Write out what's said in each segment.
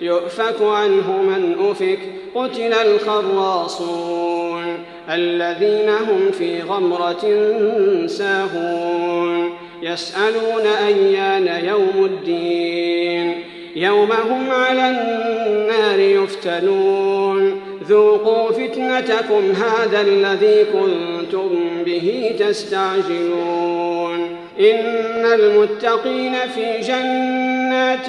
يؤفك عنه من أفك قتل الخراصون الذين هم في غمرة ساهون يسألون أيان يوم الدين يوم هم على النار يفتنون ذوقوا فتنتكم هذا الذي كنتم به تستعجلون إن المتقين في جنات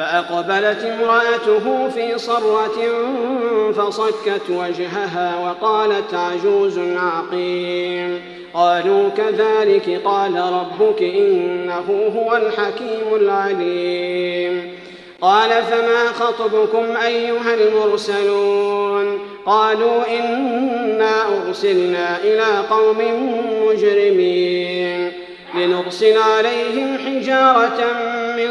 فأقبلت امرأته في صرة فصكت وجهها وقالت عجوز عقيم. قالوا كذلك قال ربك إنه هو الحكيم العليم. قال فما خطبكم أيها المرسلون؟ قالوا إنا أرسلنا إلى قوم مجرمين لنرسل عليهم حجارة من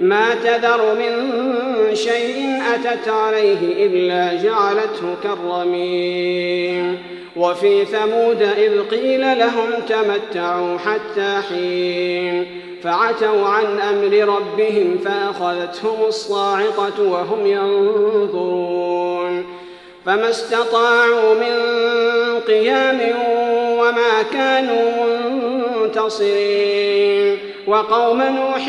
ما تذر من شيء أتت عليه إلا جعلته كالرميم. وفي ثمود إذ قيل لهم تمتعوا حتى حين فعتوا عن أمر ربهم فأخذتهم الصاعقة وهم ينظرون. فما استطاعوا من قيام وما كانوا منتصرين. وقوم نوح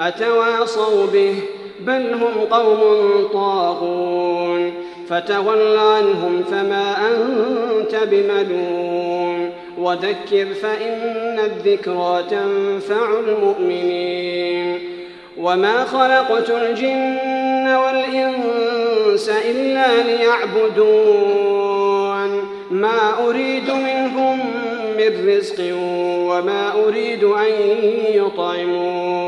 أتواصوا به بل هم قوم طاغون. فتول عنهم فما أنت بملوم. وذكر فإن الذكرى تنفع المؤمنين. وما خلقت الجن والإنس إلا ليعبدون. ما أريد منهم من رزق وما أريد أن يطعمون.